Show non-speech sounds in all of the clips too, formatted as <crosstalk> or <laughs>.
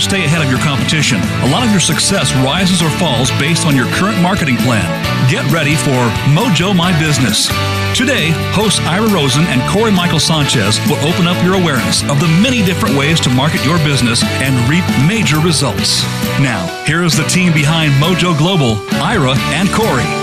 to stay ahead of your competition. A lot of your success rises or falls based on your current marketing plan. Get ready for Mojo My Business. Today, hosts Ira Rosen and Corey Michael Sanchez will open up your awareness of the many different ways to market your business and reap major results. Now, here is the team behind Mojo Global, Ira and Corey.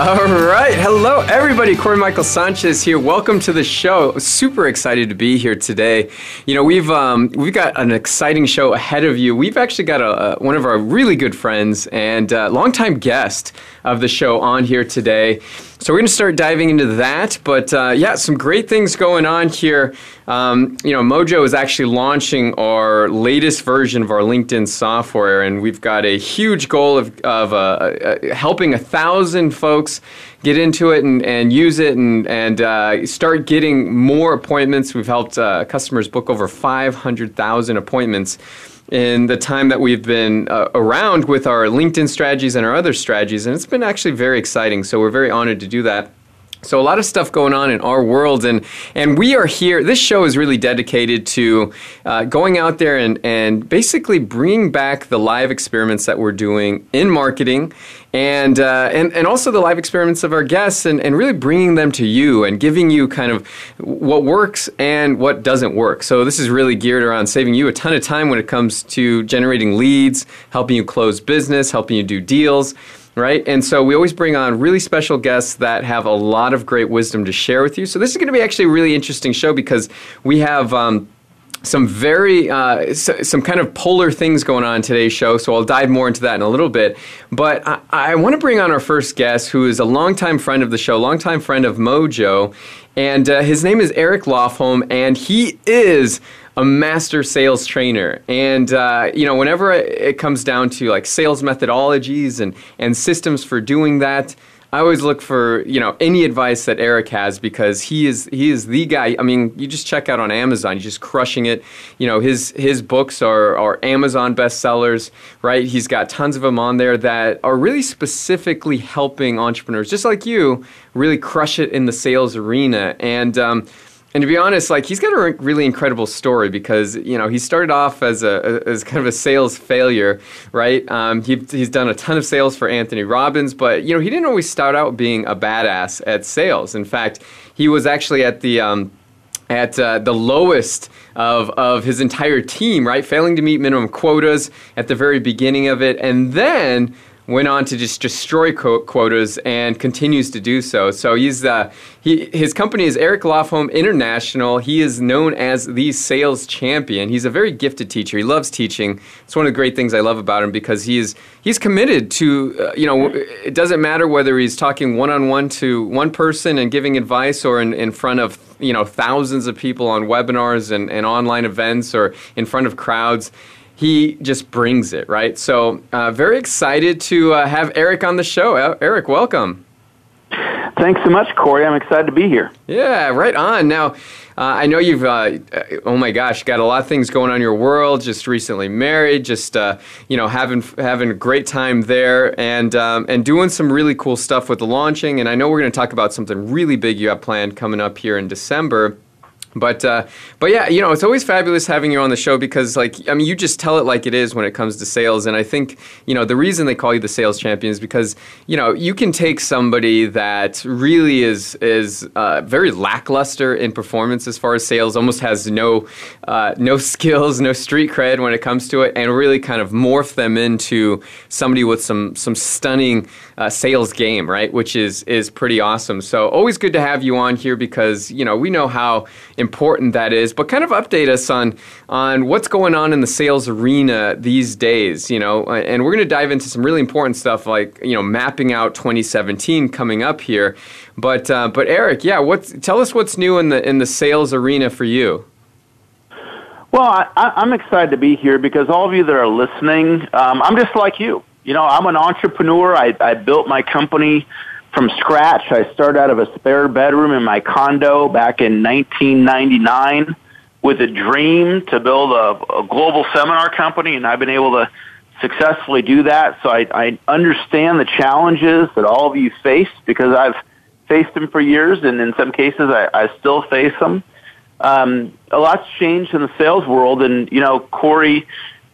All right. Hello, everybody. Corey Michael Sanchez here. Welcome to the show. Super excited to be here today. You know, we've um, we've got an exciting show ahead of you. We've actually got a, a one of our really good friends and uh, longtime guest of the show on here today. So we're going to start diving into that. But uh, yeah, some great things going on here. Um, you know, Mojo is actually launching our latest version of our LinkedIn software, and we've got a huge goal of, of uh, uh, helping a thousand folks get into it and, and use it and, and uh, start getting more appointments. We've helped uh, customers book over 500,000 appointments in the time that we've been uh, around with our LinkedIn strategies and our other strategies, and it's been actually very exciting. So we're very honored to do that. So a lot of stuff going on in our world, and and we are here. This show is really dedicated to uh, going out there and and basically bringing back the live experiments that we're doing in marketing, and uh, and and also the live experiments of our guests, and and really bringing them to you and giving you kind of what works and what doesn't work. So this is really geared around saving you a ton of time when it comes to generating leads, helping you close business, helping you do deals right? And so we always bring on really special guests that have a lot of great wisdom to share with you. So this is going to be actually a really interesting show because we have. Um, some very uh, some kind of polar things going on in today's show so i'll dive more into that in a little bit but i, I want to bring on our first guest who is a longtime friend of the show longtime friend of mojo and uh, his name is eric lofholm and he is a master sales trainer. And, uh, you know, whenever it comes down to like sales methodologies and, and systems for doing that, I always look for you know any advice that Eric has because he is he is the guy. I mean, you just check out on Amazon, he's just crushing it. You know, his his books are are Amazon bestsellers, right? He's got tons of them on there that are really specifically helping entrepreneurs, just like you, really crush it in the sales arena. And um, and to be honest, like he's got a really incredible story because you know he started off as a as kind of a sales failure, right? Um, he, he's done a ton of sales for Anthony Robbins, but you know he didn't always start out being a badass at sales. In fact, he was actually at the um, at uh, the lowest of, of his entire team, right? Failing to meet minimum quotas at the very beginning of it, and then went on to just destroy quotas and continues to do so. So he's uh, he his company is Eric Lofholm International. He is known as the sales champion. He's a very gifted teacher. He loves teaching. It's one of the great things I love about him because he is he's committed to uh, you know it doesn't matter whether he's talking one on one to one person and giving advice or in, in front of you know thousands of people on webinars and, and online events or in front of crowds he just brings it, right? So, uh, very excited to uh, have Eric on the show. Eric, welcome. Thanks so much, Corey. I'm excited to be here. Yeah, right on. Now, uh, I know you've, uh, oh my gosh, got a lot of things going on in your world. Just recently married, just uh, you know, having having a great time there, and um, and doing some really cool stuff with the launching. And I know we're going to talk about something really big you have planned coming up here in December. But uh, but yeah, you know, it's always fabulous having you on the show because like I mean, you just tell it like it is when it comes to sales, and I think you know the reason they call you the sales champion is because you know you can take somebody that really is is uh, very lackluster in performance as far as sales, almost has no uh, no <laughs> skills, no street cred when it comes to it, and really kind of morph them into somebody with some some stunning uh, sales game, right? Which is is pretty awesome. So always good to have you on here because you know we know how important that is. But kind of update us on on what's going on in the sales arena these days. You know, and we're going to dive into some really important stuff like you know mapping out 2017 coming up here. But uh, but Eric, yeah, what's tell us what's new in the in the sales arena for you. Well, I, am excited to be here because all of you that are listening, um, I'm just like you. You know, I'm an entrepreneur. I, I built my company from scratch. I started out of a spare bedroom in my condo back in 1999 with a dream to build a, a global seminar company, and I've been able to successfully do that. So I, I understand the challenges that all of you face because I've faced them for years, and in some cases I, I still face them. um, a lot's changed in the sales world, and you know, Corey,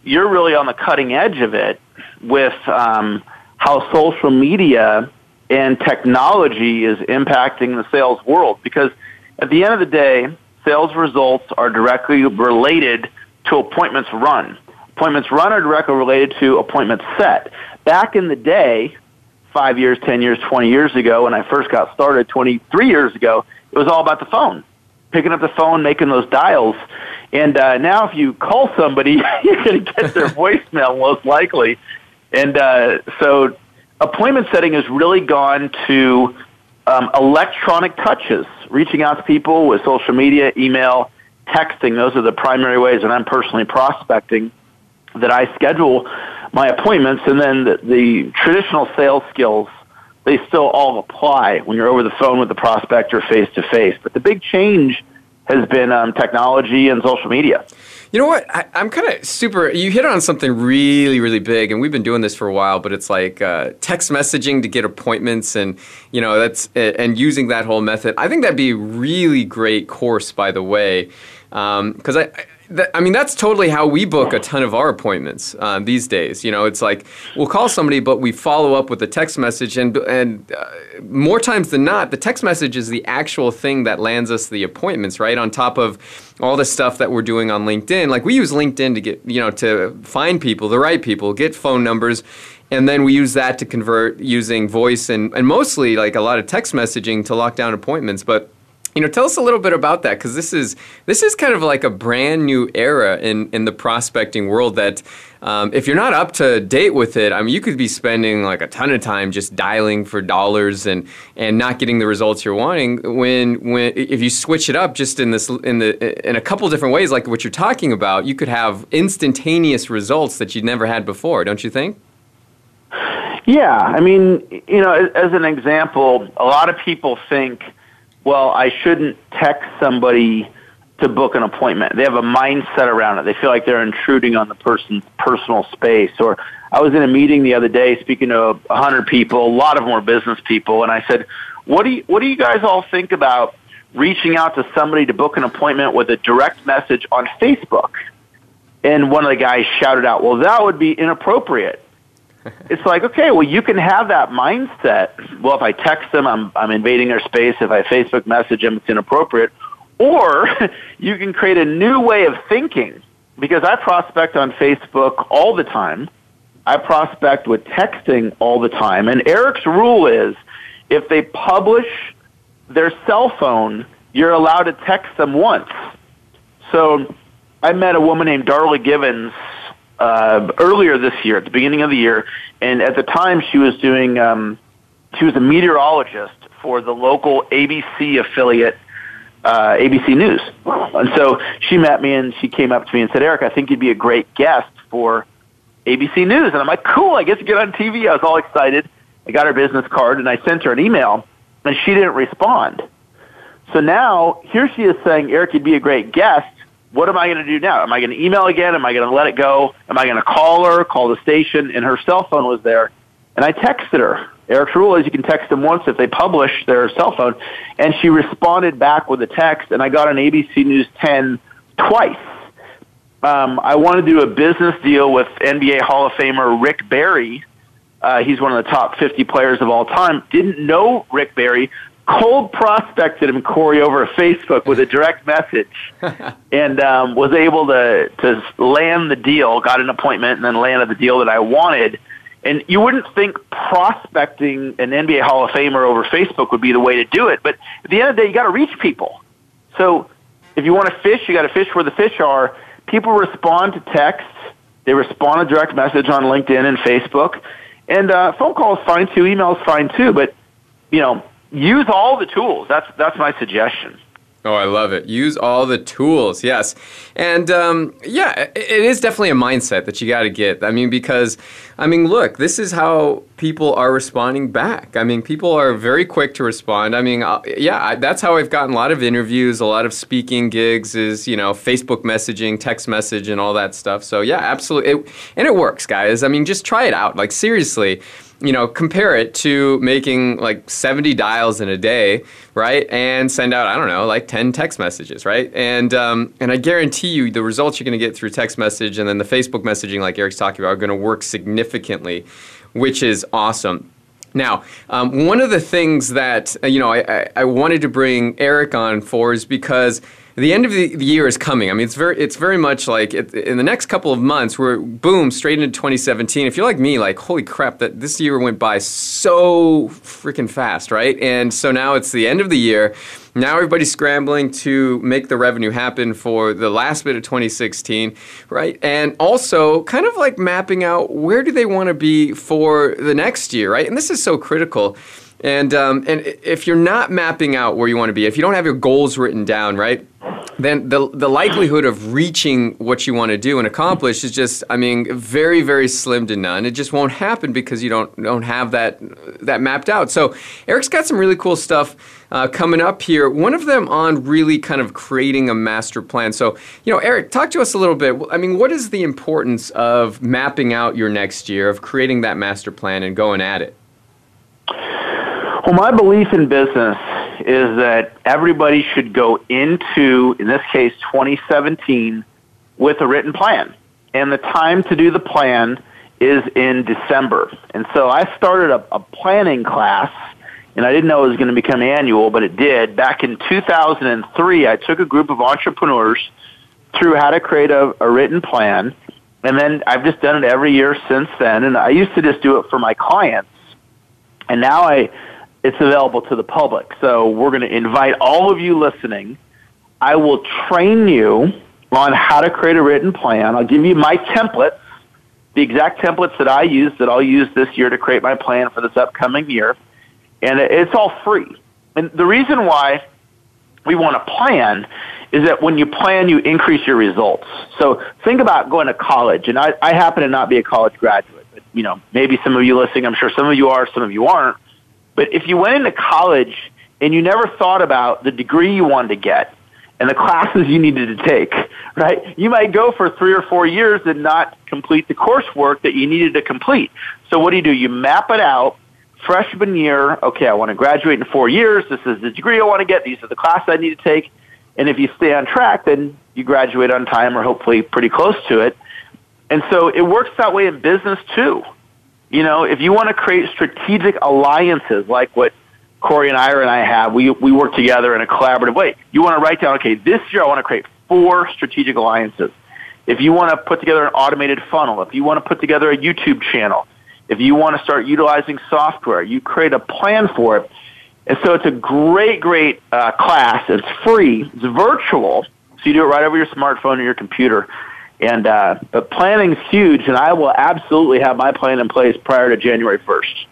you're really on the cutting edge of it with um, how social media and technology is impacting the sales world. Because at the end of the day, sales results are directly related to appointments run. Appointments run are directly related to appointments set. Back in the day, five years, 10 years, 20 years ago, when I first got started 23 years ago, it was all about the phone. Picking up the phone, making those dials. And uh, now if you call somebody, you're going to get their voicemail most likely. And uh, so appointment setting has really gone to um, electronic touches, reaching out to people with social media, email, texting. Those are the primary ways that I'm personally prospecting that I schedule my appointments. And then the, the traditional sales skills, they still all apply when you're over the phone with the prospect or face to face. But the big change has been um, technology and social media. You know what? I, am kind of super. You hit on something really, really big, and we've been doing this for a while. But it's like uh, text messaging to get appointments, and you know that's and using that whole method. I think that'd be a really great course, by the way, because um, I I mean, that's totally how we book a ton of our appointments uh, these days. You know, it's like we'll call somebody, but we follow up with a text message, and and uh, more times than not, the text message is the actual thing that lands us the appointments, right? On top of all the stuff that we're doing on LinkedIn, like we use LinkedIn to get you know to find people, the right people, get phone numbers. And then we use that to convert using voice and, and mostly like a lot of text messaging to lock down appointments. But you know, tell us a little bit about that because this is this is kind of like a brand new era in in the prospecting world. That um, if you're not up to date with it, I mean, you could be spending like a ton of time just dialing for dollars and and not getting the results you're wanting. When when if you switch it up just in this in the in a couple different ways, like what you're talking about, you could have instantaneous results that you'd never had before. Don't you think? Yeah, I mean, you know, as an example, a lot of people think well, I shouldn't text somebody to book an appointment. They have a mindset around it. They feel like they're intruding on the person's personal space. Or I was in a meeting the other day speaking to a hundred people, a lot of them were business people, and I said, "What do you what do you guys all think about reaching out to somebody to book an appointment with a direct message on Facebook?" And one of the guys shouted out, "Well, that would be inappropriate." It's like, okay, well, you can have that mindset. Well, if I text them, I'm, I'm invading their space. If I Facebook message them, it's inappropriate. Or <laughs> you can create a new way of thinking because I prospect on Facebook all the time. I prospect with texting all the time. And Eric's rule is if they publish their cell phone, you're allowed to text them once. So I met a woman named Darla Givens uh, earlier this year, at the beginning of the year, and at the time she was doing, um, she was a meteorologist for the local ABC affiliate, uh, ABC News. And so she met me and she came up to me and said, Eric, I think you'd be a great guest for ABC News. And I'm like, cool, I get to get on TV. I was all excited. I got her business card and I sent her an email and she didn't respond. So now here she is saying, Eric, you'd be a great guest what am I going to do now? Am I going to email again? Am I going to let it go? Am I going to call her, call the station? And her cell phone was there. And I texted her. Eric's rule is you can text them once if they publish their cell phone. And she responded back with a text, and I got an ABC News 10 twice. Um, I want to do a business deal with NBA Hall of Famer Rick Barry. Uh, he's one of the top 50 players of all time. Didn't know Rick Barry, cold prospected him Corey over Facebook with a direct message, <laughs> and um, was able to to land the deal. Got an appointment and then landed the deal that I wanted. And you wouldn't think prospecting an NBA Hall of Famer over Facebook would be the way to do it, but at the end of the day, you got to reach people. So if you want to fish, you got to fish where the fish are. People respond to texts. They respond to direct message on LinkedIn and Facebook, and uh, phone calls fine too. Emails fine too. But you know, use all the tools. That's that's my suggestion. Oh, I love it. Use all the tools. Yes. And um, yeah, it is definitely a mindset that you got to get. I mean, because, I mean, look, this is how people are responding back. I mean, people are very quick to respond. I mean, uh, yeah, that's how I've gotten a lot of interviews, a lot of speaking gigs is, you know, Facebook messaging, text message, and all that stuff. So yeah, absolutely. It, and it works, guys. I mean, just try it out. Like, seriously you know, compare it to making like 70 dials in a day, right? And send out, I don't know, like 10 text messages, right? And, um, and I guarantee you the results you're going to get through text message and then the Facebook messaging, like Eric's talking about, are going to work significantly, which is awesome. Now, um, one of the things that, you know, I, I wanted to bring Eric on for is because the end of the, the year is coming. I mean, it's very it's very much like it, in the next couple of months, we're boom straight into 2017. If you're like me, like holy crap, that this year went by so freaking fast, right? And so now it's the end of the year. Now everybody's scrambling to make the revenue happen for the last bit of 2016, right? And also kind of like mapping out where do they want to be for the next year, right? And this is so critical. And um, and if you're not mapping out where you want to be, if you don't have your goals written down, right? then the the likelihood of reaching what you want to do and accomplish is just I mean very very slim to none. It just won't happen because you don't don't have that that mapped out. So Eric's got some really cool stuff uh, coming up here. One of them on really kind of creating a master plan. So you know Eric, talk to us a little bit. I mean, what is the importance of mapping out your next year, of creating that master plan and going at it? Well, my belief in business is that everybody should go into, in this case, 2017 with a written plan. And the time to do the plan is in December. And so I started a, a planning class, and I didn't know it was going to become annual, but it did. Back in 2003, I took a group of entrepreneurs through how to create a, a written plan. And then I've just done it every year since then. And I used to just do it for my clients. And now I it's available to the public. So we're going to invite all of you listening. I will train you on how to create a written plan. I'll give you my templates, the exact templates that I use that I'll use this year to create my plan for this upcoming year. And it's all free. And the reason why we want to plan is that when you plan, you increase your results. So think about going to college. And I, I happen to not be a college graduate, but you know, maybe some of you listening, I'm sure some of you are, some of you aren't. But if you went into college and you never thought about the degree you wanted to get and the classes you needed to take, right? You might go for three or four years and not complete the coursework that you needed to complete. So what do you do? You map it out. Freshman year, okay, I want to graduate in four years. This is the degree I want to get. These are the classes I need to take. And if you stay on track, then you graduate on time or hopefully pretty close to it. And so it works that way in business too. You know, if you want to create strategic alliances like what Corey and Ira and I have, we, we work together in a collaborative way. You want to write down, okay, this year I want to create four strategic alliances. If you want to put together an automated funnel, if you want to put together a YouTube channel, if you want to start utilizing software, you create a plan for it. And so it's a great, great uh, class. It's free. It's virtual. So you do it right over your smartphone or your computer. And uh, but planning's huge, and I will absolutely have my plan in place prior to January first.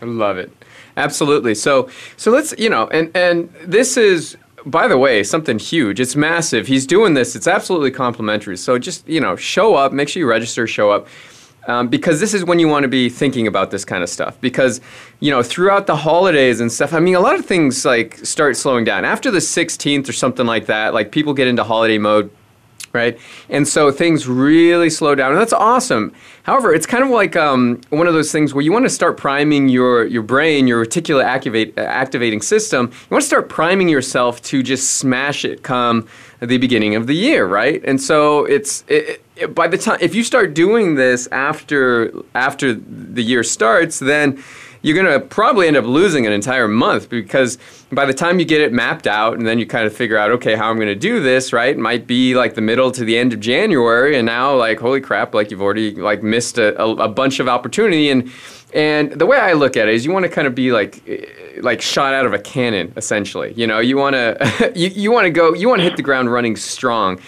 I love it, absolutely. So so let's you know, and and this is by the way, something huge. It's massive. He's doing this. It's absolutely complimentary. So just you know, show up. Make sure you register. Show up. Um, because this is when you want to be thinking about this kind of stuff. Because you know, throughout the holidays and stuff, I mean, a lot of things like start slowing down after the 16th or something like that. Like people get into holiday mode right? And so things really slow down, and that's awesome. However, it's kind of like um, one of those things where you want to start priming your, your brain, your reticular activate, uh, activating system. You want to start priming yourself to just smash it come the beginning of the year, right? And so it's it, it, by the time if you start doing this after after the year starts, then you're going to probably end up losing an entire month because by the time you get it mapped out and then you kind of figure out, okay, how I'm going to do this, right? It might be like the middle to the end of January, and now like, holy crap, like you've already like missed a, a, a bunch of opportunity. And and the way I look at it is, you want to kind of be like eh, like shot out of a cannon, essentially. You know, you want to <laughs> you, you want to go, you want to hit the ground running strong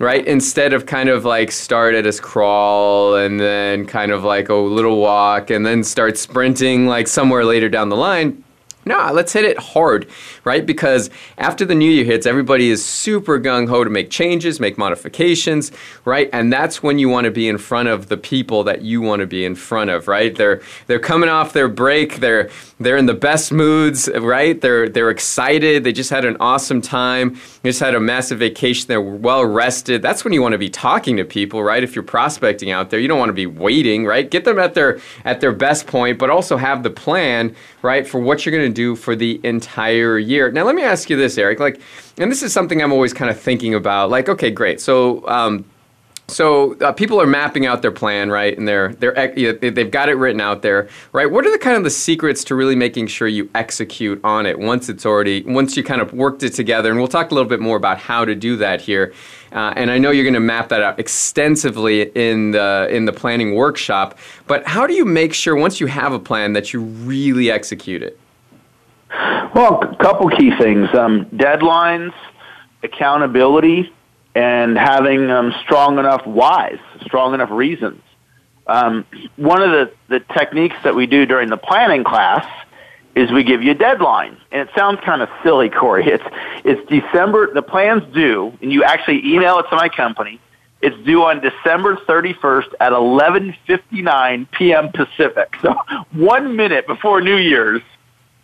right? Instead of kind of like start at a crawl and then kind of like a little walk and then start sprinting like somewhere later down the line. No, let's hit it hard, right? Because after the new year hits, everybody is super gung ho to make changes, make modifications, right? And that's when you want to be in front of the people that you want to be in front of, right? They're they're coming off their break, they're they're in the best moods, right? They're they're excited, they just had an awesome time, they just had a massive vacation, they're well rested. That's when you want to be talking to people, right? If you're prospecting out there, you don't want to be waiting, right? Get them at their at their best point, but also have the plan, right, for what you're going to do for the entire year. Now, let me ask you this, Eric. Like, and this is something I'm always kind of thinking about. Like, okay, great. So, um, so uh, people are mapping out their plan, right? And they're they're they've got it written out there, right? What are the kind of the secrets to really making sure you execute on it once it's already once you kind of worked it together? And we'll talk a little bit more about how to do that here. Uh, and I know you're going to map that out extensively in the in the planning workshop. But how do you make sure once you have a plan that you really execute it? Well, a couple key things: um, deadlines, accountability, and having um, strong enough whys, strong enough reasons. Um, one of the, the techniques that we do during the planning class is we give you a deadline. And it sounds kind of silly, Corey. <laughs> It's, it's December, the plan's due, and you actually email it to my company. It's due on December 31st at 11:59 p.m. Pacific. <laughs> So, 1 minute before New Year's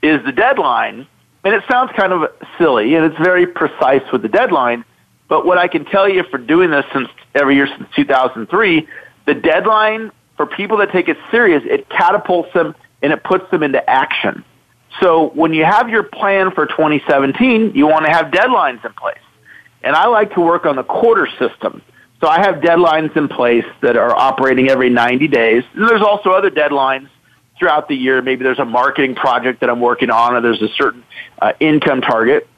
is the deadline, and it sounds kind of silly and it's very precise with the deadline, but what I can tell you for doing this since every year since 2003, the deadline for people that take it serious, it catapults them and it puts them into action. So when you have your plan for 2017, you want to have deadlines in place. And I like to work on the quarter system. So I have deadlines in place that are operating every 90 days. And there's also other deadlines throughout the year. Maybe there's a marketing project that I'm working on or there's a certain uh, income target.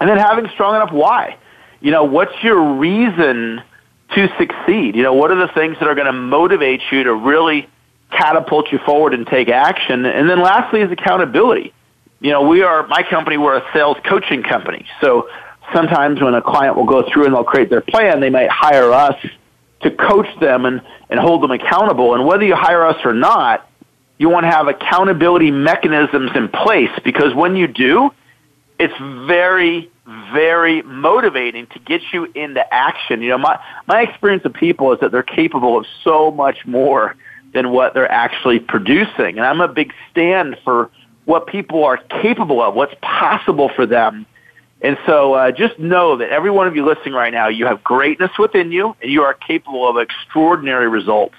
And then having strong enough why you know, what's your reason to succeed? You know, what are the things that are going to motivate you to really catapult you forward and take action? And then lastly is accountability. You know, we are, my company, we're a sales coaching company. So sometimes when a client will go through and they'll create their plan, they might hire us to coach them and, and hold them accountable. And whether you hire us or not, you want to have accountability mechanisms in place because when you do, it's very very motivating to get you into action. You know, my, my experience of people is that they're capable of so much more than what they're actually producing. And I'm a big stand for what people are capable of, what's possible for them. And so uh, just know that every one of you listening right now, you have greatness within you and you are capable of extraordinary results.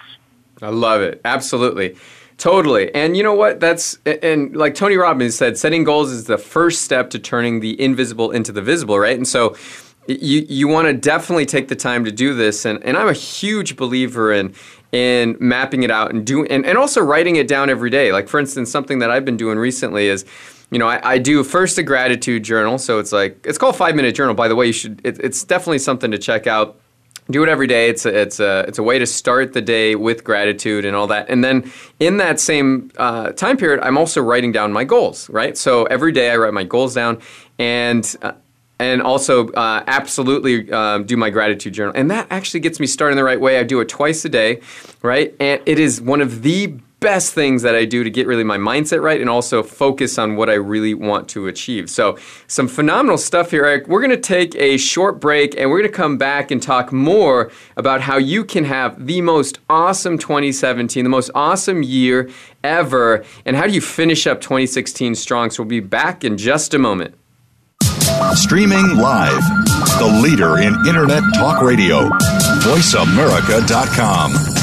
I love it. Absolutely. Totally. And you know what? That's, and like Tony Robbins said, setting goals is the first step to turning the invisible into the visible, right? And so you, you want to definitely take the time to do this. And, and I'm a huge believer in, in mapping it out and doing, and, and also writing it down every day. Like, for instance, something that I've been doing recently is, you know, I, I, do first a gratitude journal. So it's like, it's called Five Minute Journal, by the way. You should, it, it's definitely something to check out do it every day. It's a, it's a it's a way to start the day with gratitude and all that. And then in that same uh, time period, I'm also writing down my goals. Right. So every day I write my goals down, and uh, and also uh, absolutely um, do my gratitude journal. And that actually gets me started the right way. I do it twice a day. Right. And it is one of the best things that I do to get really my mindset right and also focus on what I really want to achieve. So, some phenomenal stuff here, Eric. We're going to take a short break and we're going to come back and talk more about how you can have the most awesome 2017, the most awesome year ever, and how do you finish up 2016 strong. So, we'll be back in just a moment. Streaming live, the leader in Internet Talk Radio, VoiceAmerica.com.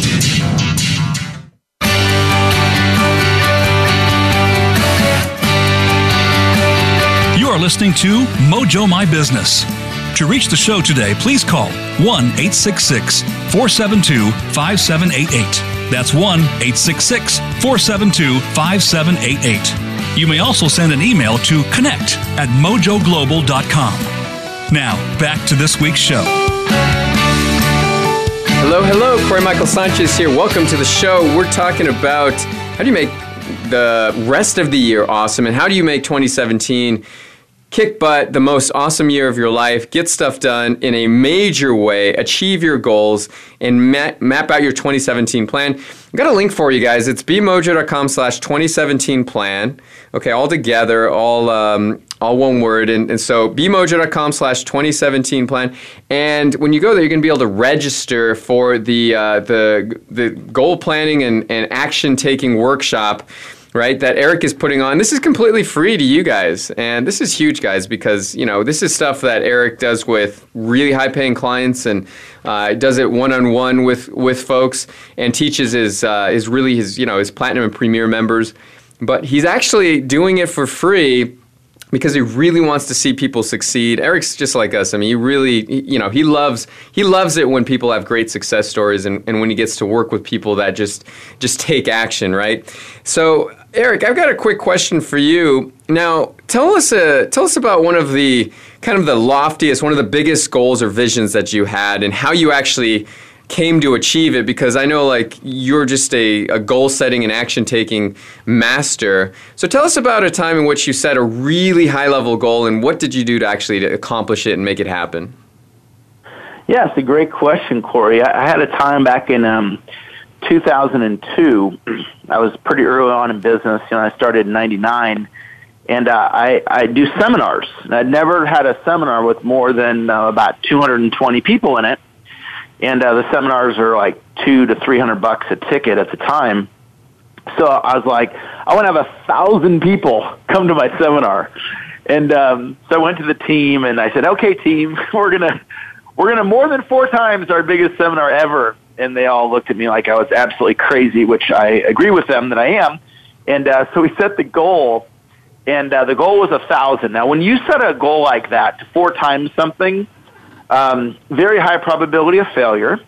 are listening to Mojo My Business. To reach the show today, please call 1 866 472 5788. That's 1 866 472 5788. You may also send an email to connect at mojoglobal.com. Now, back to this week's show. Hello, hello. Corey Michael Sanchez here. Welcome to the show. We're talking about how do you make the rest of the year awesome and how do you make 2017 kick butt, the most awesome year of your life, get stuff done in a major way, achieve your goals, and map, map out your 2017 plan. I've got a link for you guys. It's bmojo.com slash 2017 plan. Okay, all together, all um, all one word. And, and so bmojo.com slash 2017 plan. And when you go there, you're going to be able to register for the, uh, the, the goal planning and, and action taking workshop right that eric is putting on. This is completely free to you guys and this is huge guys because you know this is stuff that eric does with really high paying clients and uh, does it one-on-one with with folks and teaches his uh, is really his you know his platinum and premier members. But he's actually doing it for free because he really wants to see people succeed. Eric's just like us. I mean, he really, you know, he loves he loves it when people have great success stories and, and when he gets to work with people that just just take action, right? So Eric, I've got a quick question for you. Now, tell us uh, tell us about one of the kind of the loftiest, one of the biggest goals or visions that you had, and how you actually came to achieve it. Because I know, like, you're just a, a goal setting and action taking master. So, tell us about a time in which you set a really high level goal, and what did you do to actually to accomplish it and make it happen? Yeah, it's a great question, Corey. I, had a time back in. Um, 2002, <clears throat> I was pretty early on in business. You know, I started in '99, and uh, I I do seminars. I'd never had a seminar with more than uh, about 220 people in it, and uh, the seminars are like two to three hundred bucks a ticket at the time. So I was like, I want to have a thousand people <laughs> come to my seminar, and um, so I went to the team and I said, okay, team, <laughs> we're gonna we're gonna more than four times our biggest seminar ever and they all looked at me like I was absolutely crazy, which I agree with them that I am. And uh, so we set the goal, and uh, the goal was a thousand. Now, when you set a goal like that to four times something, um, very high probability of failure,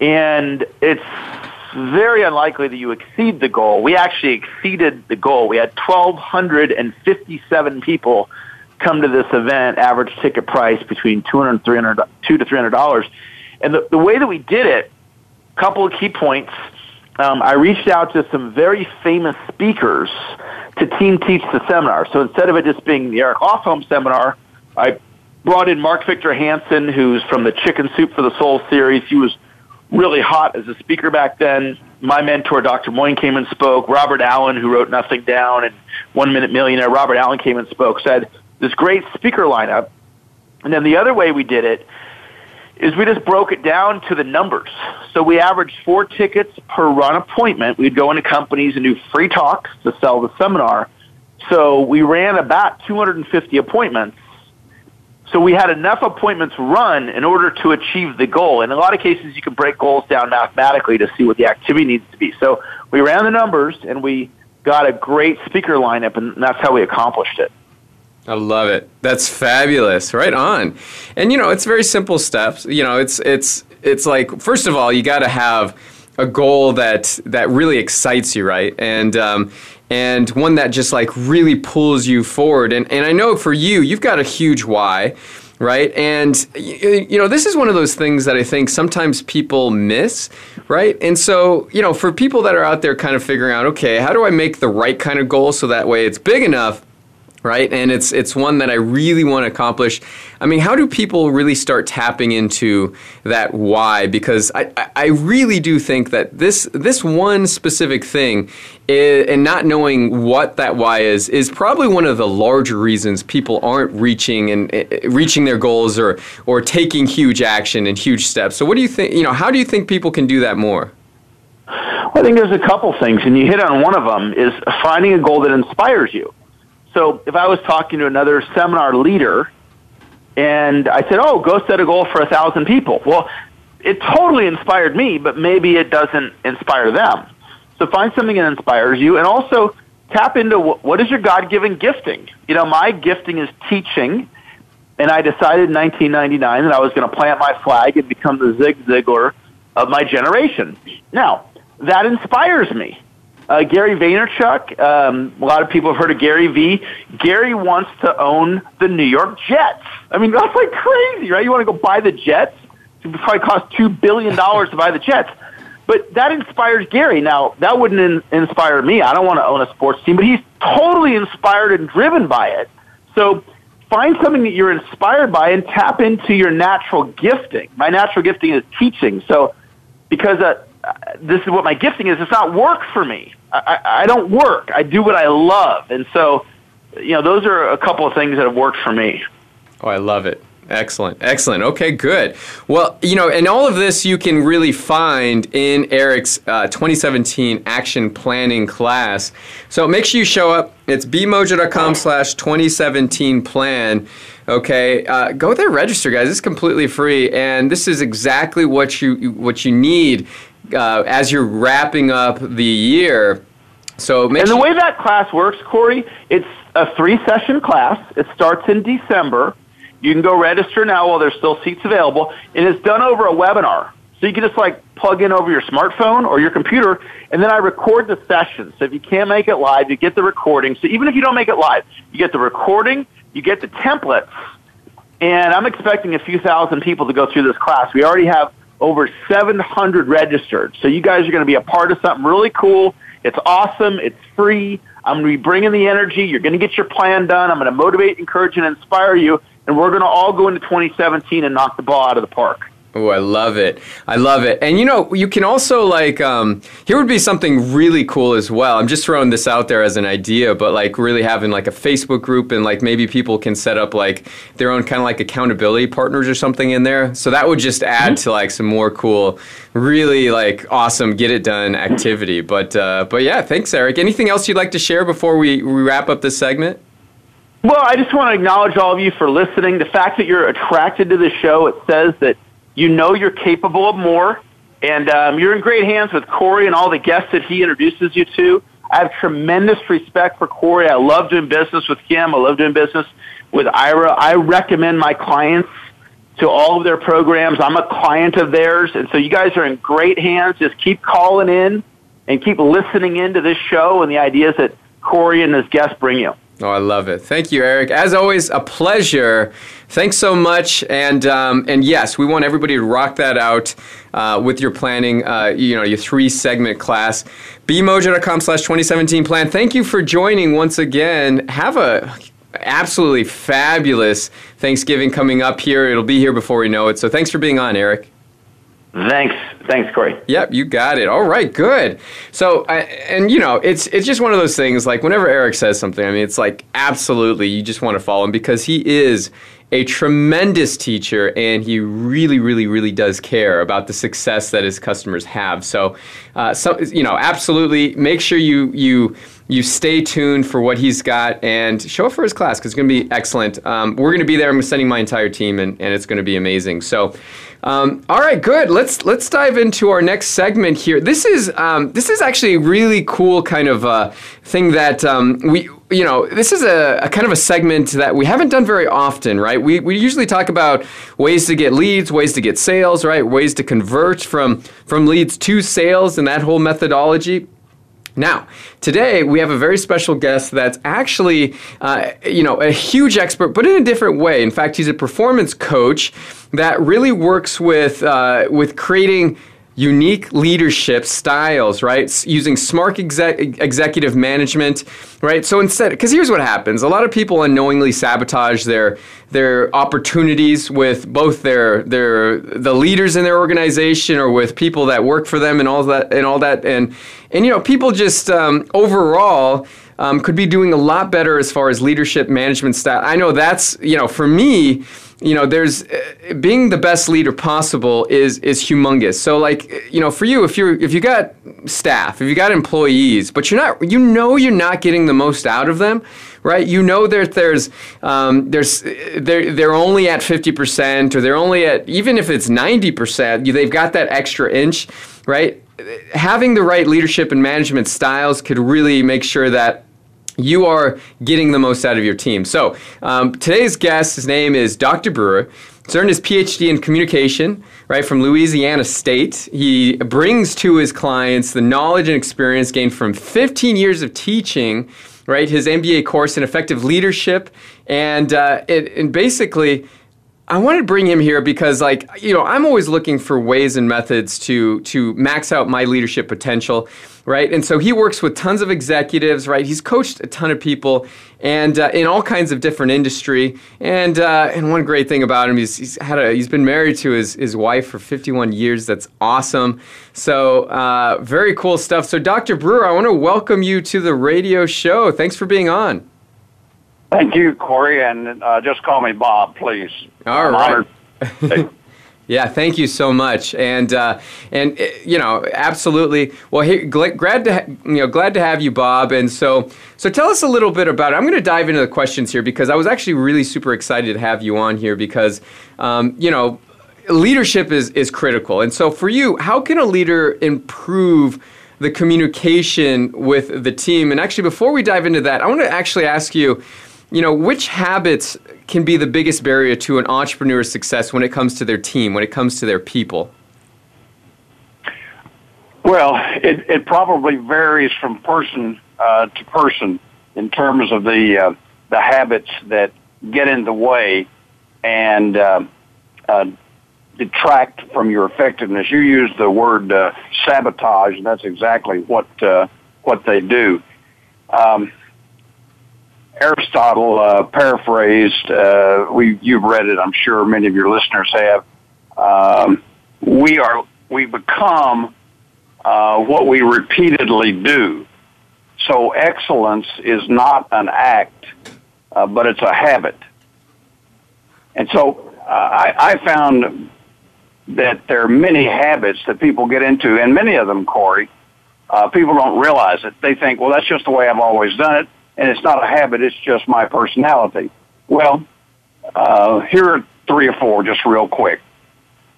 and it's very unlikely that you exceed the goal. We actually exceeded the goal. We had 1,257 people come to this event, average ticket price between 200 and 300, two to $300. And the, the way that we did it a couple of key points. Um, I reached out to some very famous speakers to team teach the seminar. So instead of it just being the Eric Lofholm seminar, I brought in Mark Victor Hansen, who's from the Chicken Soup for the Soul series. He was really hot as a speaker back then. My mentor, Dr. Moyne, came and spoke. Robert Allen, who wrote Nothing Down and One Minute Millionaire, Robert Allen came and spoke. Said this great speaker lineup. And then the other way we did it is we just broke it down to the numbers. So we averaged four tickets per run appointment. We'd go into companies and do free talks to sell the seminar. So we ran about 250 appointments. So we had enough appointments run in order to achieve the goal. In a lot of cases, you can break goals down mathematically to see what the activity needs to be. So we ran the numbers and we got a great speaker lineup, and that's how we accomplished it. I love it. That's fabulous. Right on. And you know, it's very simple steps. You know, it's it's it's like first of all, you got to have a goal that that really excites you, right? And um, and one that just like really pulls you forward. And and I know for you, you've got a huge why right? And you know, this is one of those things that I think sometimes people miss, right? And so, you know, for people that are out there kind of figuring out, okay, how do I make the right kind of goal so that way it's big enough right? And it's it's one that I really want to accomplish. I mean, how do people really start tapping into that why? Because I, I really do think that this this one specific thing is, and not knowing what that why is is probably one of the larger reasons people aren't reaching and uh, reaching their goals or or taking huge action and huge steps. So what do you think, you know, how do you think people can do that more? Well, I think there's a couple things, and you hit on one of them is finding a goal that inspires you. So if I was talking to another seminar leader and I said, oh, go set a goal for a thousand people. Well, it totally inspired me, but maybe it doesn't inspire them. So find something that inspires you and also tap into what is your God-given gifting. You know, my gifting is teaching and I decided in 1999 that I was going to plant my flag and become the Zig Ziglar of my generation. Now, that inspires me. Uh, Gary Vaynerchuk, um, a lot of people have heard of Gary V. Gary wants to own the New York Jets. I mean, that's like crazy, right? You want to go buy the Jets? It would probably cost $2 billion to buy the Jets. But that inspires Gary. Now, that wouldn't in- inspire me. I don't want to own a sports team, but he's totally inspired and driven by it. So find something that you're inspired by and tap into your natural gifting. My natural gifting is teaching. So because uh, this is what my gifting is, it's not work for me. I, I don't work. I do what I love. And so, you know, those are a couple of things that have worked for me. Oh, I love it. Excellent. Excellent. Okay, good. Well, you know, and all of this you can really find in Eric's uh, 2017 action planning class. So make sure you show up. It's bmojo.com slash 2017 plan. Okay, uh, go there, register, guys. It's completely free, and this is exactly what you what you need uh, as you're wrapping up the year. So and the way that class works, Corey, it's a three session class. It starts in December. You can go register now while there's still seats available, and it's done over a webinar. So you can just like plug in over your smartphone or your computer, and then I record the session. So if you can't make it live, you get the recording. So even if you don't make it live, you get the recording, you get the templates, and I'm expecting a few thousand people to go through this class. We already have over 700 registered. So you guys are going to be a part of something really cool. It's awesome. It's free. I'm going to be bringing the energy. You're going to get your plan done. I'm going to motivate, encourage, and inspire you. And we're going to all go into 2017 and knock the ball out of the park. Oh, I love it. I love it. And you know, you can also like um, here would be something really cool as well. I'm just throwing this out there as an idea, but like really having like a Facebook group and like maybe people can set up like their own kind of like accountability partners or something in there. So that would just add mm-hmm. to like some more cool, really like awesome get it done activity. But uh, but yeah, thanks, Eric. Anything else you'd like to share before we, we wrap up this segment? Well, I just want to acknowledge all of you for listening. The fact that you're attracted to the show, it says that you know you're capable of more, and um, you're in great hands with Corey and all the guests that he introduces you to. I have tremendous respect for Corey. I love doing business with him. I love doing business with Ira. I recommend my clients to all of their programs. I'm a client of theirs, and so you guys are in great hands. Just keep calling in and keep listening into this show and the ideas that Corey and his guests bring you. Oh, I love it. Thank you, Eric. As always, a pleasure. Thanks so much. And um, and yes, we want everybody to rock that out uh, with your planning. Uh, you know, your three segment class. Bmojo.com slash 2017 plan. Thank you for joining once again. Have a absolutely fabulous Thanksgiving coming up here. It'll be here before we know it. So thanks for being on, Eric. Thanks, thanks, Corey. Yep, you got it. All right, good. So, I, and you know, it's it's just one of those things. Like whenever Eric says something, I mean, it's like absolutely you just want to follow him because he is a tremendous teacher and he really, really, really does care about the success that his customers have. So, uh, so you know, absolutely make sure you you you stay tuned for what he's got and show up for his class because it's going to be excellent. Um, we're going to be there. I'm sending my entire team, and, and it's going to be amazing. So. Um, all right, good. Let's let's dive into our next segment here. This is um, this is actually a really cool kind of uh, thing that um, we you know this is a, a, kind of a segment that we haven't done very often, right? We we usually talk about ways to get leads, ways to get sales, right? Ways to convert from from leads to sales, and that whole methodology. Now, today we have a very special guest that's actually, uh, you know, a huge expert, but in a different way. In fact, he's a performance coach that really works with uh, with creating unique leadership styles, right? Using smart exec- executive management, right? So instead, because here's what happens: a lot of people unknowingly sabotage their their opportunities with both their their the leaders in their organization or with people that work for them and all that and all that and and you know people just um, overall. Um, could be doing a lot better as far as leadership management style. I know that's you know for me you know there's uh, being the best leader possible is is humongous so like you know for you if you're if you got staff if you got employees but you're not you know you're not getting the most out of them right you know that there's um, there's they're, they're only at 50% or they're only at even if it's 90% they've got that extra inch right having the right leadership and management styles could really make sure that you are getting the most out of your team. So um, today's guest, his name is Dr. Brewer. He's earned his PhD in communication, right, from Louisiana State. He brings to his clients the knowledge and experience gained from 15 years of teaching, right, his MBA course in effective leadership, and, uh, it, and basically I wanted to bring him here because, like, you know, I'm always looking for ways and methods to to max out my leadership potential, right? And so he works with tons of executives, right? He's coached a ton of people, and uh, in all kinds of different industry. And uh, and one great thing about him, he's, he's had a he's been married to his his wife for 51 years. That's awesome. So uh, very cool stuff. So, Dr. Brewer, I want to welcome you to the radio show. Thanks for being on. Thank you, Corey, and uh, just call me Bob, please. All right. <laughs> yeah, thank you so much, and uh, and uh, you know, absolutely. Well, here, glad to ha- you know, glad to have you, Bob. And so, so tell us a little bit about it. I'm going to dive into the questions here because I was actually really super excited to have you on here because, um, you know, leadership is is critical. And so, for you, how can a leader improve? the communication with the team. And actually, before we dive into that, I want to actually ask you you know, which habits can be the biggest barrier to an entrepreneur's success when it comes to their team, when it comes to their people? Well, it, it probably varies from person uh, to person in terms of the uh, the habits that get in the way and uh, uh detract from your effectiveness. You use the word uh, sabotage, and that's exactly what uh, what they do. Um, Aristotle uh, paraphrased. Uh, we you've read it, I'm sure. Many of your listeners have. Um, we are we become uh, what we repeatedly do. So excellence is not an act, uh, but it's a habit. And so uh, I, I found that there are many habits that people get into, and many of them, Corey, uh, people don't realize it. They think, well, that's just the way I've always done it and it's not a habit, it's just my personality. Well, uh, here are three or four just real quick.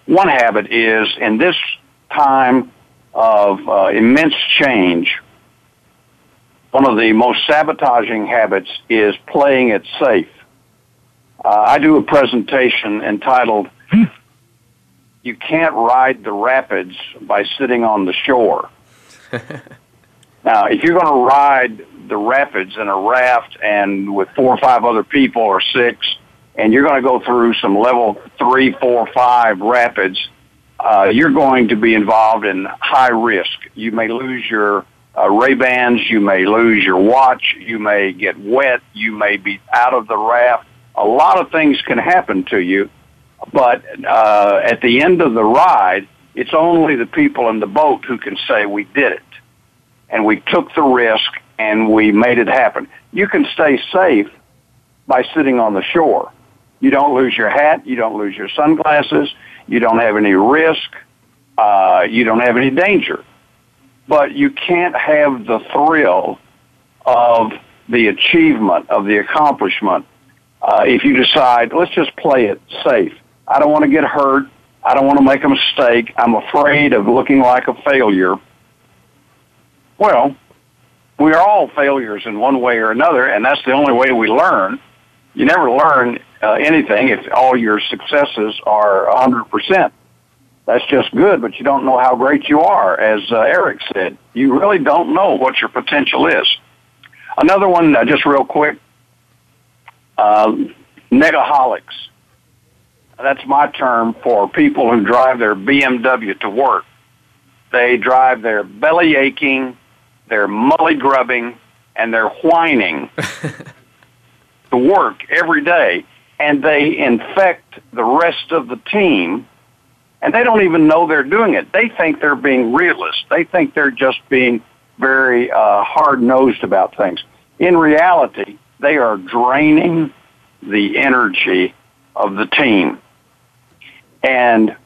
One habit is in this time of uh, immense change, one of the most sabotaging habits is playing it safe. Uh, I do a presentation entitled You Can't Ride the Rapids by Sitting on the Shore. <laughs> now, if you're going to ride the rapids in a raft and with four or five other people or six, and you're going to go through some level three, four, five rapids, uh, you're going to be involved in high risk. You may lose your uh, Ray Bans, you may lose your watch, you may get wet, you may be out of the raft. A lot of things can happen to you, but uh, at the end of the ride, it's only the people in the boat who can say we did it, and we took the risk, and we made it happen. You can stay safe by sitting on the shore. You don't lose your hat. You don't lose your sunglasses. You don't have any risk. Uh, you don't have any danger. But you can't have the thrill of the achievement, of the accomplishment, uh, if you decide, let's just play it safe. I don't want to get hurt. I don't want to make a mistake. I'm afraid of looking like a failure. Well, we are all failures in one way or another, and that's the only way we learn. You never learn uh, anything if all your successes are 100%. That's just good, but you don't know how great you are, as uh, Eric said. You really don't know what your potential is. Another one, uh, just real quick, negaholics. That's my term for people who drive their BMW to work. They drive their belly aching, their mully grubbing, and they're whining <laughs> to work every day, and they infect the rest of the team, and they don't even know they're doing it. They think they're being realist. They think they're just being very uh, hard nosed about things. In reality, they are draining the energy of the team. And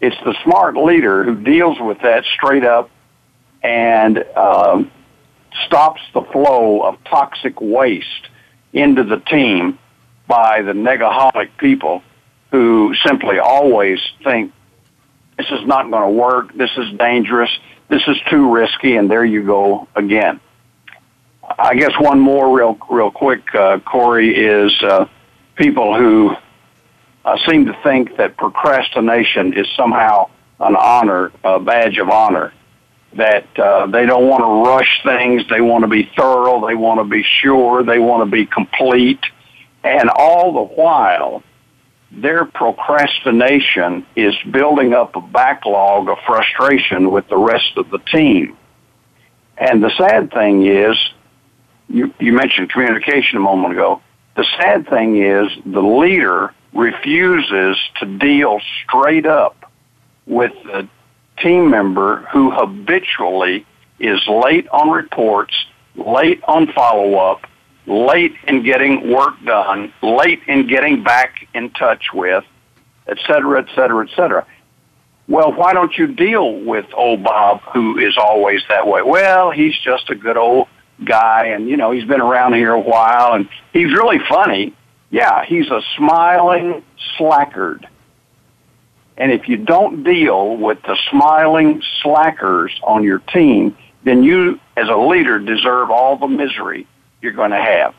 it's the smart leader who deals with that straight up and um, stops the flow of toxic waste into the team by the negaholic people who simply always think this is not going to work, this is dangerous, this is too risky, and there you go again. I guess one more real real quick, uh, Corey, is uh, people who uh, seem to think that procrastination is somehow an honor, a badge of honor. That uh, they don't want to rush things, they want to be thorough, they want to be sure, they want to be complete, and all the while, their procrastination is building up a backlog of frustration with the rest of the team. And the sad thing is, you, you mentioned communication a moment ago. The sad thing is the leader refuses to deal straight up with the team member who habitually is late on reports, late on follow up, late in getting work done, late in getting back in touch with, et cetera, et cetera, et cetera. Well, why don't you deal with old Bob who is always that way? Well, he's just a good old guy and you know, he's been around here a while and he's really funny yeah, he's a smiling slackard. And if you don't deal with the smiling slackers on your team, then you, as a leader, deserve all the misery you're going to have.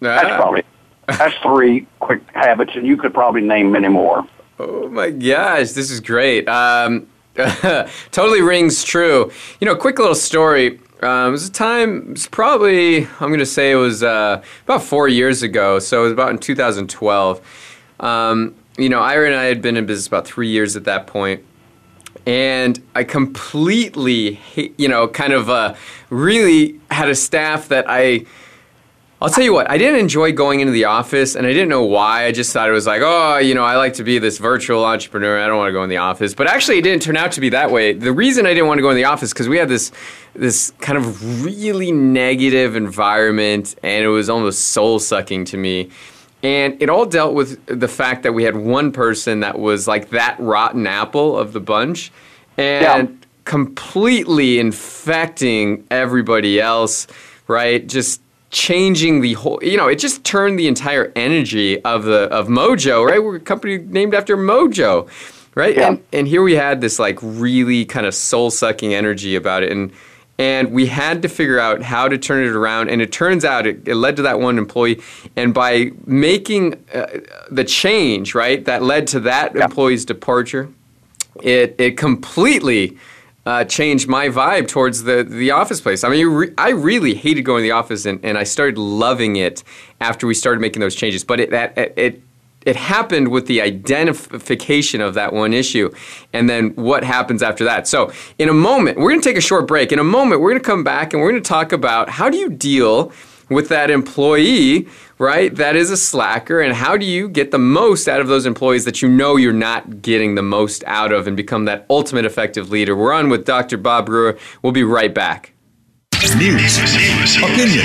That's probably that's three quick habits, and you could probably name many more. Oh my gosh, this is great. Um, <laughs> totally rings true. You know, quick little story. Um, it was a time, it was probably, I'm going to say it was uh, about four years ago. So it was about in 2012. Um, you know, Ira and I had been in business about three years at that point, And I completely, you know, kind of uh, really had a staff that I I'll tell you what, I didn't enjoy going into the office and I didn't know why. I just thought it was like, oh, you know, I like to be this virtual entrepreneur. I don't want to go in the office. But actually, it didn't turn out to be that way. The reason I didn't want to go in the office because we had this this kind of really negative environment and it was almost soul sucking to me. And it all dealt with the fact that we had one person that was like that rotten apple of the bunch and yeah. completely infecting everybody else, right? Just changing the whole you know it just turned the entire energy of the of mojo right we're a company named after mojo right yeah. and and here we had this like really kind of soul sucking energy about it and and we had to figure out how to turn it around and it turns out it, it led to that one employee and by making uh, the change right that led to that yeah. employee's departure it it completely uh, changed my vibe towards the, the office place. I mean, re- I really hated going to the office, and, and I started loving it after we started making those changes. But it, that, it, it happened with the identification of that one issue and then what happens after that. So, in a moment, we're going to take a short break. In a moment, we're going to come back and we're going to talk about how do you deal with that employee, right? That is a slacker. And how do you get the most out of those employees that you know you're not getting the most out of and become that ultimate effective leader? We're on with Dr. Bob Brewer. We'll be right back. News, opinion,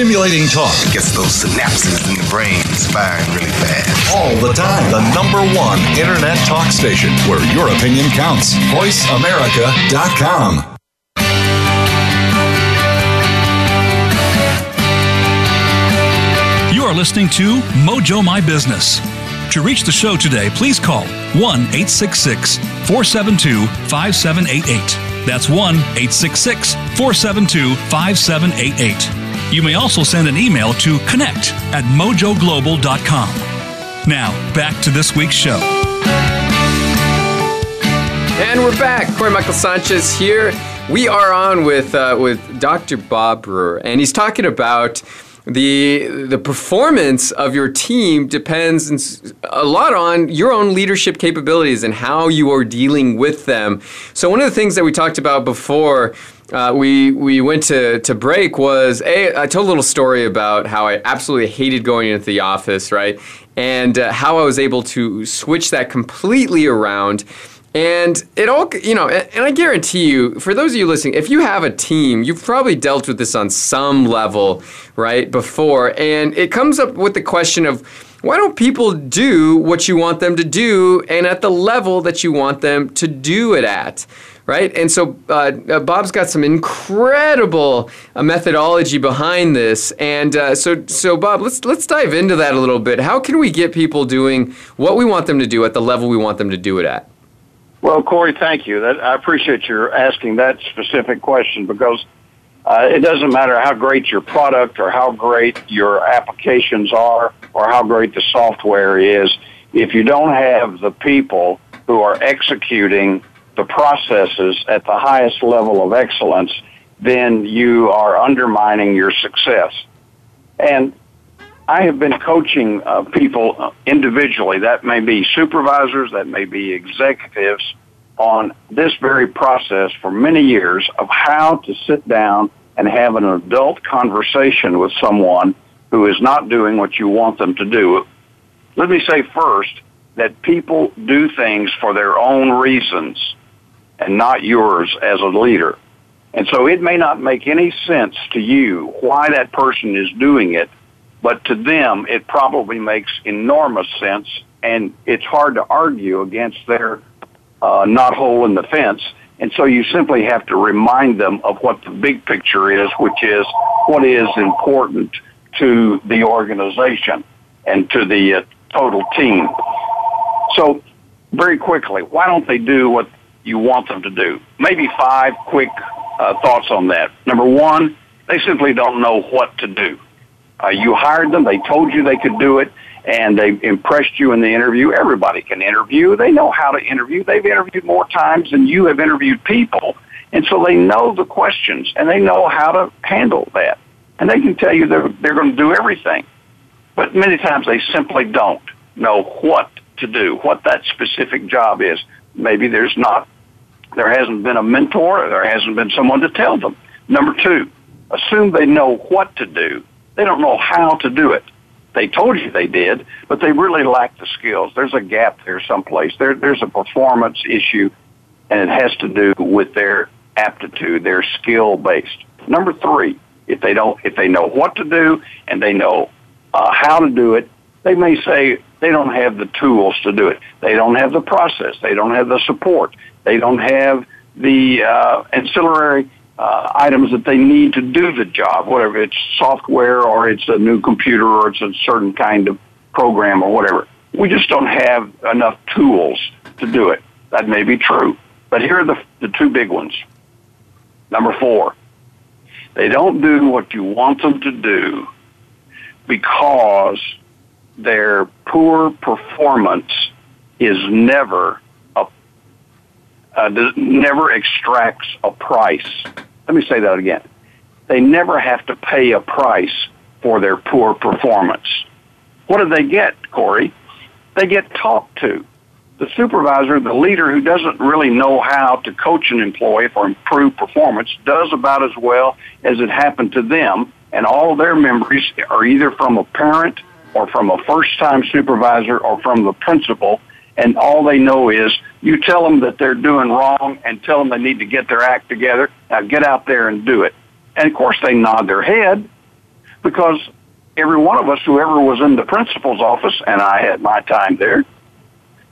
Stimulating talk gets those synapses in the brain firing really fast. all the time. The number one internet talk station where your opinion counts. VoiceAmerica.com. You are listening to Mojo My Business. To reach the show today, please call 1 866 472 5788. That's 1 866 472 5788. You may also send an email to connect at mojoglobal.com. Now, back to this week's show. And we're back. Corey Michael Sanchez here. We are on with uh, with Dr. Bob Brewer, and he's talking about the the performance of your team depends a lot on your own leadership capabilities and how you are dealing with them. So one of the things that we talked about before uh, we we went to to break was a I told a little story about how I absolutely hated going into the office, right? And uh, how I was able to switch that completely around. And it all, you know, and and I guarantee you, for those of you listening, if you have a team, you've probably dealt with this on some level, right, before. And it comes up with the question of why don't people do what you want them to do and at the level that you want them to do it at? Right, and so uh, uh, Bob's got some incredible uh, methodology behind this, and uh, so so Bob, let's let's dive into that a little bit. How can we get people doing what we want them to do at the level we want them to do it at? Well, Corey, thank you. That, I appreciate your asking that specific question because uh, it doesn't matter how great your product or how great your applications are or how great the software is. If you don't have the people who are executing the processes at the highest level of excellence, then you are undermining your success. And I have been coaching uh, people individually. That may be supervisors, that may be executives on this very process for many years of how to sit down and have an adult conversation with someone who is not doing what you want them to do. Let me say first that people do things for their own reasons and not yours as a leader. And so it may not make any sense to you why that person is doing it, but to them it probably makes enormous sense and it's hard to argue against their uh, not hole in the fence. And so you simply have to remind them of what the big picture is, which is what is important to the organization and to the uh, total team. So very quickly, why don't they do what you want them to do? Maybe five quick uh, thoughts on that. Number one, they simply don't know what to do. Uh, you hired them, they told you they could do it, and they impressed you in the interview. Everybody can interview. They know how to interview. They've interviewed more times than you have interviewed people. And so they know the questions and they know how to handle that. And they can tell you they're, they're going to do everything. But many times they simply don't know what to do, what that specific job is. Maybe there's not, there hasn't been a mentor, there hasn't been someone to tell them. Number two, assume they know what to do. They don't know how to do it. They told you they did, but they really lack the skills. There's a gap there someplace. There, there's a performance issue, and it has to do with their aptitude, their skill based. Number three, if they don't, if they know what to do and they know uh, how to do it, they may say they don't have the tools to do it. They don't have the process. They don't have the support. They don't have the uh, ancillary uh, items that they need to do the job, whatever it's software or it's a new computer or it's a certain kind of program or whatever. We just don't have enough tools to do it. That may be true. But here are the, the two big ones. Number four, they don't do what you want them to do because their poor performance is never uh, never extracts a price let me say that again. They never have to pay a price for their poor performance. What do they get, Corey? They get talked to. The supervisor, the leader who doesn't really know how to coach an employee for improved performance, does about as well as it happened to them, and all their memories are either from a parent or from a first time supervisor or from the principal and all they know is you tell them that they're doing wrong and tell them they need to get their act together. Now get out there and do it. And of course they nod their head because every one of us, whoever was in the principal's office, and I had my time there,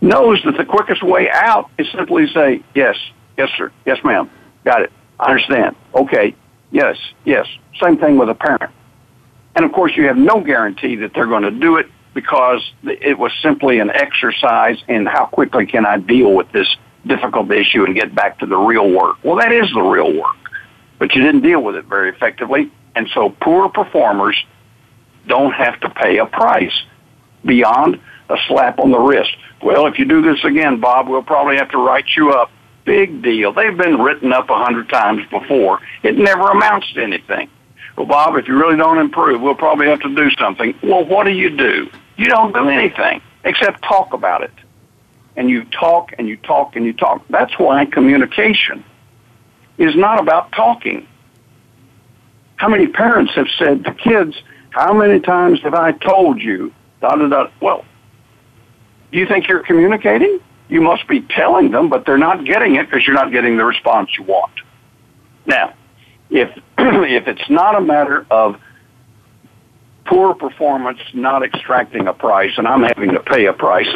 knows that the quickest way out is simply say, yes, yes, sir, yes, ma'am, got it, I understand, okay, yes, yes. Same thing with a parent. And of course, you have no guarantee that they're going to do it because it was simply an exercise in how quickly can I deal with this difficult issue and get back to the real work. Well, that is the real work, but you didn't deal with it very effectively. And so poor performers don't have to pay a price beyond a slap on the wrist. Well, if you do this again, Bob, we'll probably have to write you up. Big deal. They've been written up a hundred times before. It never amounts to anything. Well, Bob, if you really don't improve, we'll probably have to do something. Well, what do you do? You don't do anything except talk about it. And you talk and you talk and you talk. That's why communication is not about talking. How many parents have said to kids, How many times have I told you? Da, da, da. Well, do you think you're communicating? You must be telling them, but they're not getting it because you're not getting the response you want. Now, if <clears throat> if it's not a matter of poor performance not extracting a price and I'm having to pay a price,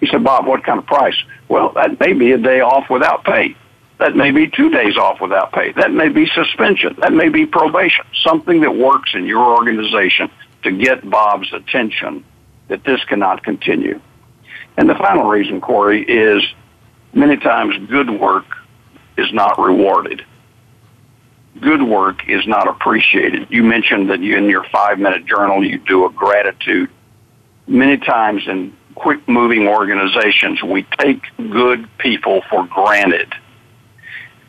he said, Bob, what kind of price? Well, that may be a day off without pay. That may be two days off without pay. That may be suspension. That may be probation. Something that works in your organization to get Bob's attention that this cannot continue. And the final reason, Corey, is many times good work is not rewarded good work is not appreciated. You mentioned that in your five minute journal you do a gratitude. Many times in quick moving organizations, we take good people for granted.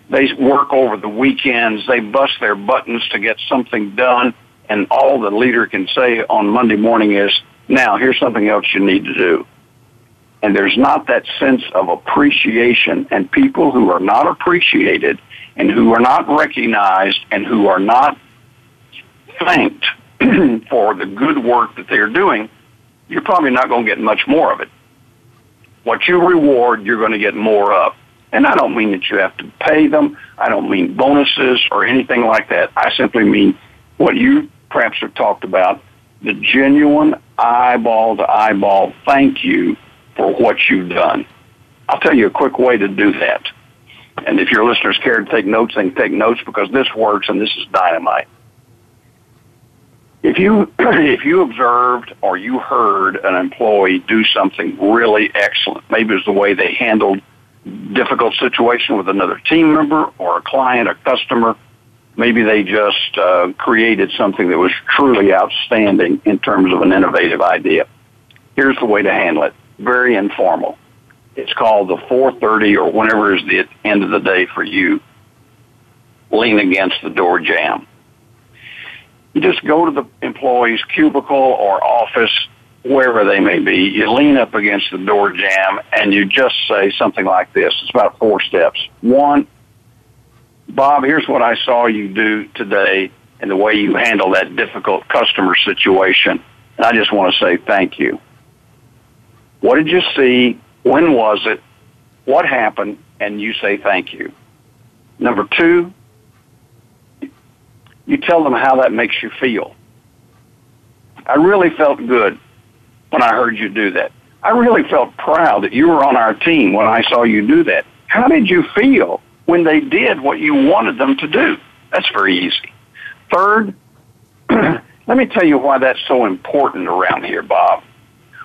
They work over the weekends, they bust their buttons to get something done, and all the leader can say on Monday morning is, now here's something else you need to do. And there's not that sense of appreciation, and people who are not appreciated and who are not recognized and who are not thanked <clears throat> for the good work that they're doing, you're probably not going to get much more of it. What you reward, you're going to get more of. And I don't mean that you have to pay them. I don't mean bonuses or anything like that. I simply mean what you perhaps have talked about, the genuine eyeball to eyeball thank you for what you've done. I'll tell you a quick way to do that. And if your listeners care to take notes, they can take notes because this works and this is dynamite. If you <clears throat> if you observed or you heard an employee do something really excellent, maybe it's the way they handled difficult situation with another team member or a client, a customer, maybe they just uh, created something that was truly outstanding in terms of an innovative idea. Here's the way to handle it. Very informal. It's called the 4:30 or whenever is the end of the day for you. Lean against the door jamb. You just go to the employee's cubicle or office, wherever they may be. You lean up against the door jamb and you just say something like this. It's about four steps. One, Bob, here's what I saw you do today and the way you handle that difficult customer situation. And I just want to say thank you. What did you see? When was it? What happened? And you say thank you. Number two, you tell them how that makes you feel. I really felt good when I heard you do that. I really felt proud that you were on our team when I saw you do that. How did you feel when they did what you wanted them to do? That's very easy. Third, <clears throat> let me tell you why that's so important around here, Bob.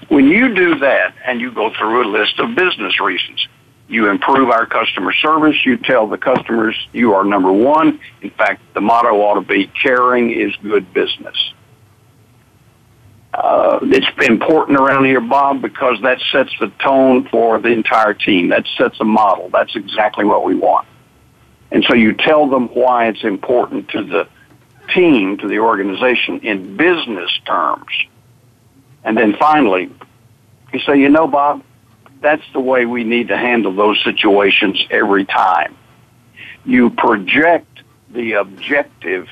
When you do that and you go through a list of business reasons, you improve our customer service. You tell the customers you are number one. In fact, the motto ought to be caring is good business. Uh, it's important around here, Bob, because that sets the tone for the entire team. That sets a model. That's exactly what we want. And so you tell them why it's important to the team, to the organization in business terms. And then finally, you say, you know, Bob, that's the way we need to handle those situations every time. You project the objective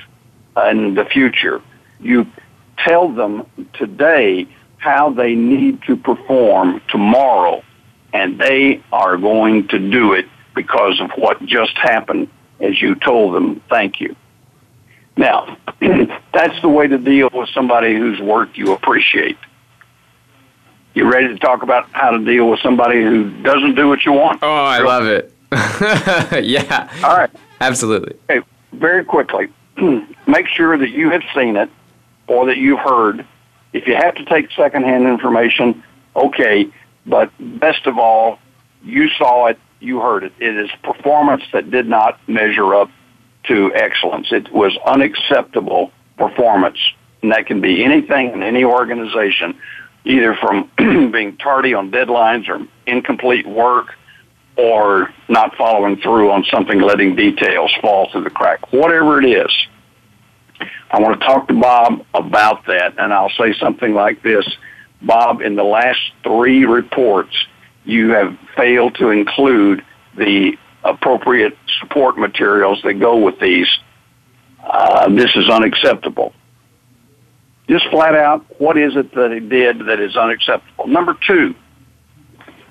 in the future. You tell them today how they need to perform tomorrow, and they are going to do it because of what just happened as you told them thank you. Now, <clears throat> that's the way to deal with somebody whose work you appreciate. You ready to talk about how to deal with somebody who doesn't do what you want? Oh, I love it. <laughs> yeah. All right. Absolutely. Okay, very quickly, <clears throat> make sure that you have seen it or that you've heard. If you have to take secondhand information, okay, but best of all, you saw it, you heard it. It is performance that did not measure up to excellence. It was unacceptable performance, and that can be anything in any organization either from <clears throat> being tardy on deadlines or incomplete work or not following through on something, letting details fall through the crack. Whatever it is, I want to talk to Bob about that, and I'll say something like this. Bob, in the last three reports, you have failed to include the appropriate support materials that go with these. Uh, this is unacceptable. Just flat out, what is it that he did that is unacceptable? Number two,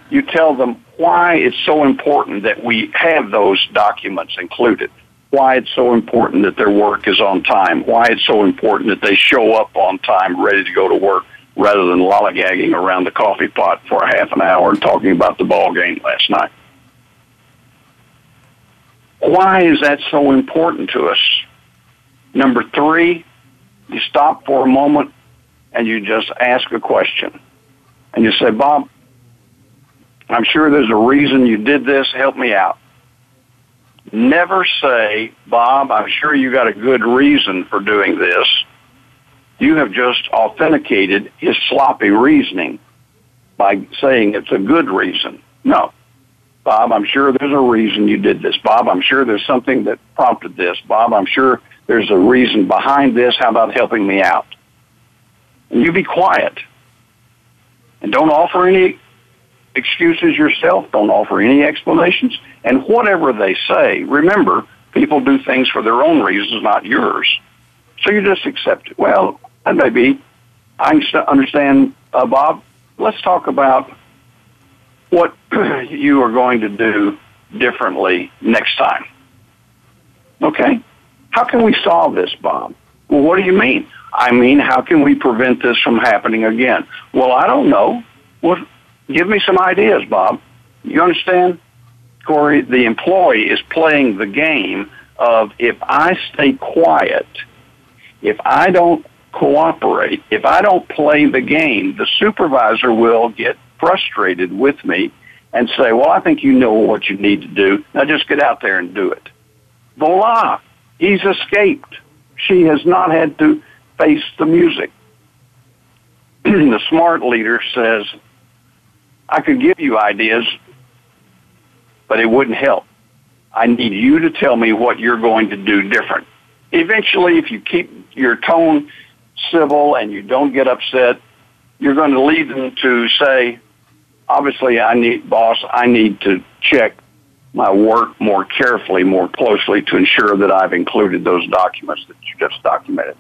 you tell them why it's so important that we have those documents included, why it's so important that their work is on time, why it's so important that they show up on time ready to go to work rather than lollygagging around the coffee pot for a half an hour and talking about the ball game last night. Why is that so important to us? Number three, you stop for a moment and you just ask a question. And you say, Bob, I'm sure there's a reason you did this. Help me out. Never say, Bob, I'm sure you got a good reason for doing this. You have just authenticated his sloppy reasoning by saying it's a good reason. No. Bob, I'm sure there's a reason you did this. Bob, I'm sure there's something that prompted this. Bob, I'm sure there's a reason behind this. How about helping me out? And you be quiet. And don't offer any excuses yourself. Don't offer any explanations. And whatever they say, remember, people do things for their own reasons, not yours. So you just accept it. Well, that may be. I understand, uh, Bob. Let's talk about what <clears throat> you are going to do differently next time. Okay? How can we solve this, Bob? Well, what do you mean? I mean, how can we prevent this from happening again? Well, I don't know. Well, give me some ideas, Bob. You understand? Corey, the employee is playing the game of if I stay quiet, if I don't cooperate, if I don't play the game, the supervisor will get frustrated with me and say, well, I think you know what you need to do. Now just get out there and do it. Voila! He's escaped. She has not had to face the music. <clears throat> the smart leader says, I could give you ideas, but it wouldn't help. I need you to tell me what you're going to do different. Eventually, if you keep your tone civil and you don't get upset, you're going to lead them to say, obviously, I need, boss, I need to check my work more carefully, more closely to ensure that I've included those documents that you just documented.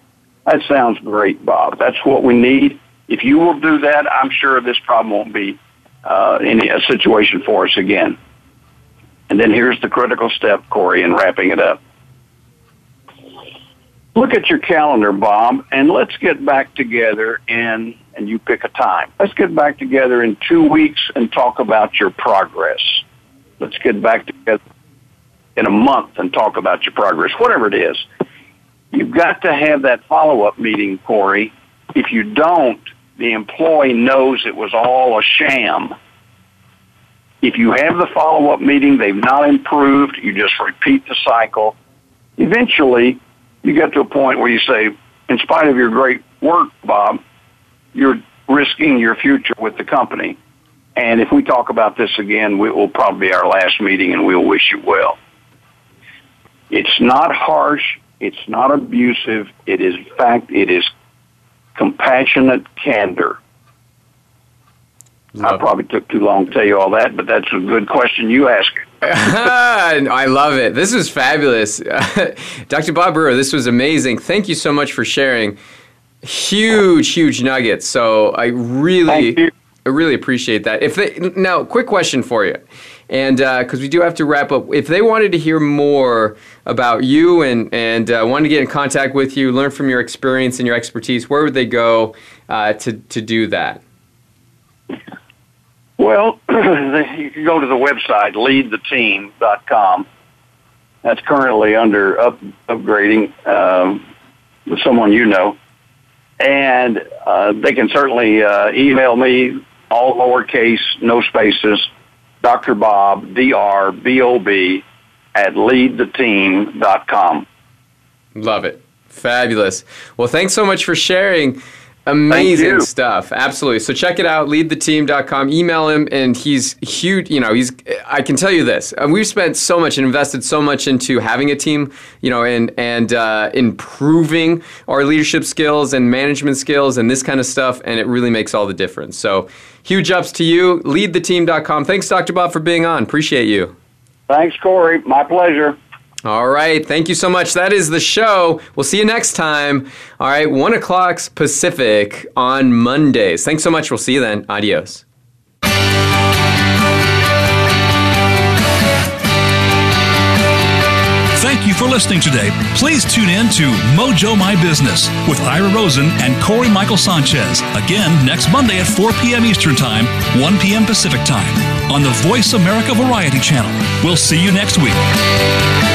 That sounds great, Bob. That's what we need. If you will do that, I'm sure this problem won't be uh, any a situation for us again. And then here's the critical step, Corey, in wrapping it up. Look at your calendar, Bob, and let's get back together in, and you pick a time. Let's get back together in two weeks and talk about your progress. Let's get back together in a month and talk about your progress, whatever it is. You've got to have that follow up meeting, Corey. If you don't, the employee knows it was all a sham. If you have the follow up meeting, they've not improved, you just repeat the cycle. Eventually, you get to a point where you say, in spite of your great work, Bob, you're risking your future with the company. And if we talk about this again, it will probably be our last meeting and we'll wish you well. It's not harsh. It's not abusive. It is, in fact, it is compassionate candor. Love I probably took too long to tell you all that, but that's a good question you ask. <laughs> I love it. This was fabulous. <laughs> Dr. Bob Brewer, this was amazing. Thank you so much for sharing. Huge, huge nuggets. So I really, I really appreciate that. If they, now, quick question for you and because uh, we do have to wrap up, if they wanted to hear more about you and and uh, wanted to get in contact with you, learn from your experience and your expertise, where would they go uh, to to do that? Well, <clears throat> you can go to the website leadtheteam.com. That's currently under up, upgrading um, with someone you know, and uh, they can certainly uh, email me all lowercase, no spaces Dr. Bob, D-R-B-O-B, at leadtheteam.com. Love it. Fabulous. Well, thanks so much for sharing. Amazing stuff. Absolutely. So check it out, leadtheteam.com. Email him, and he's huge. You know, he's, I can tell you this. Uh, we've spent so much and invested so much into having a team, you know, and, and uh, improving our leadership skills and management skills and this kind of stuff, and it really makes all the difference. So huge ups to you. Leadtheteam.com. Thanks, Dr. Bob, for being on. Appreciate you. Thanks, Corey. My pleasure. All right. Thank you so much. That is the show. We'll see you next time. All right. One o'clock Pacific on Mondays. Thanks so much. We'll see you then. Adios. Thank you for listening today. Please tune in to Mojo My Business with Ira Rosen and Corey Michael Sanchez again next Monday at 4 p.m. Eastern Time, 1 p.m. Pacific Time on the Voice America Variety Channel. We'll see you next week.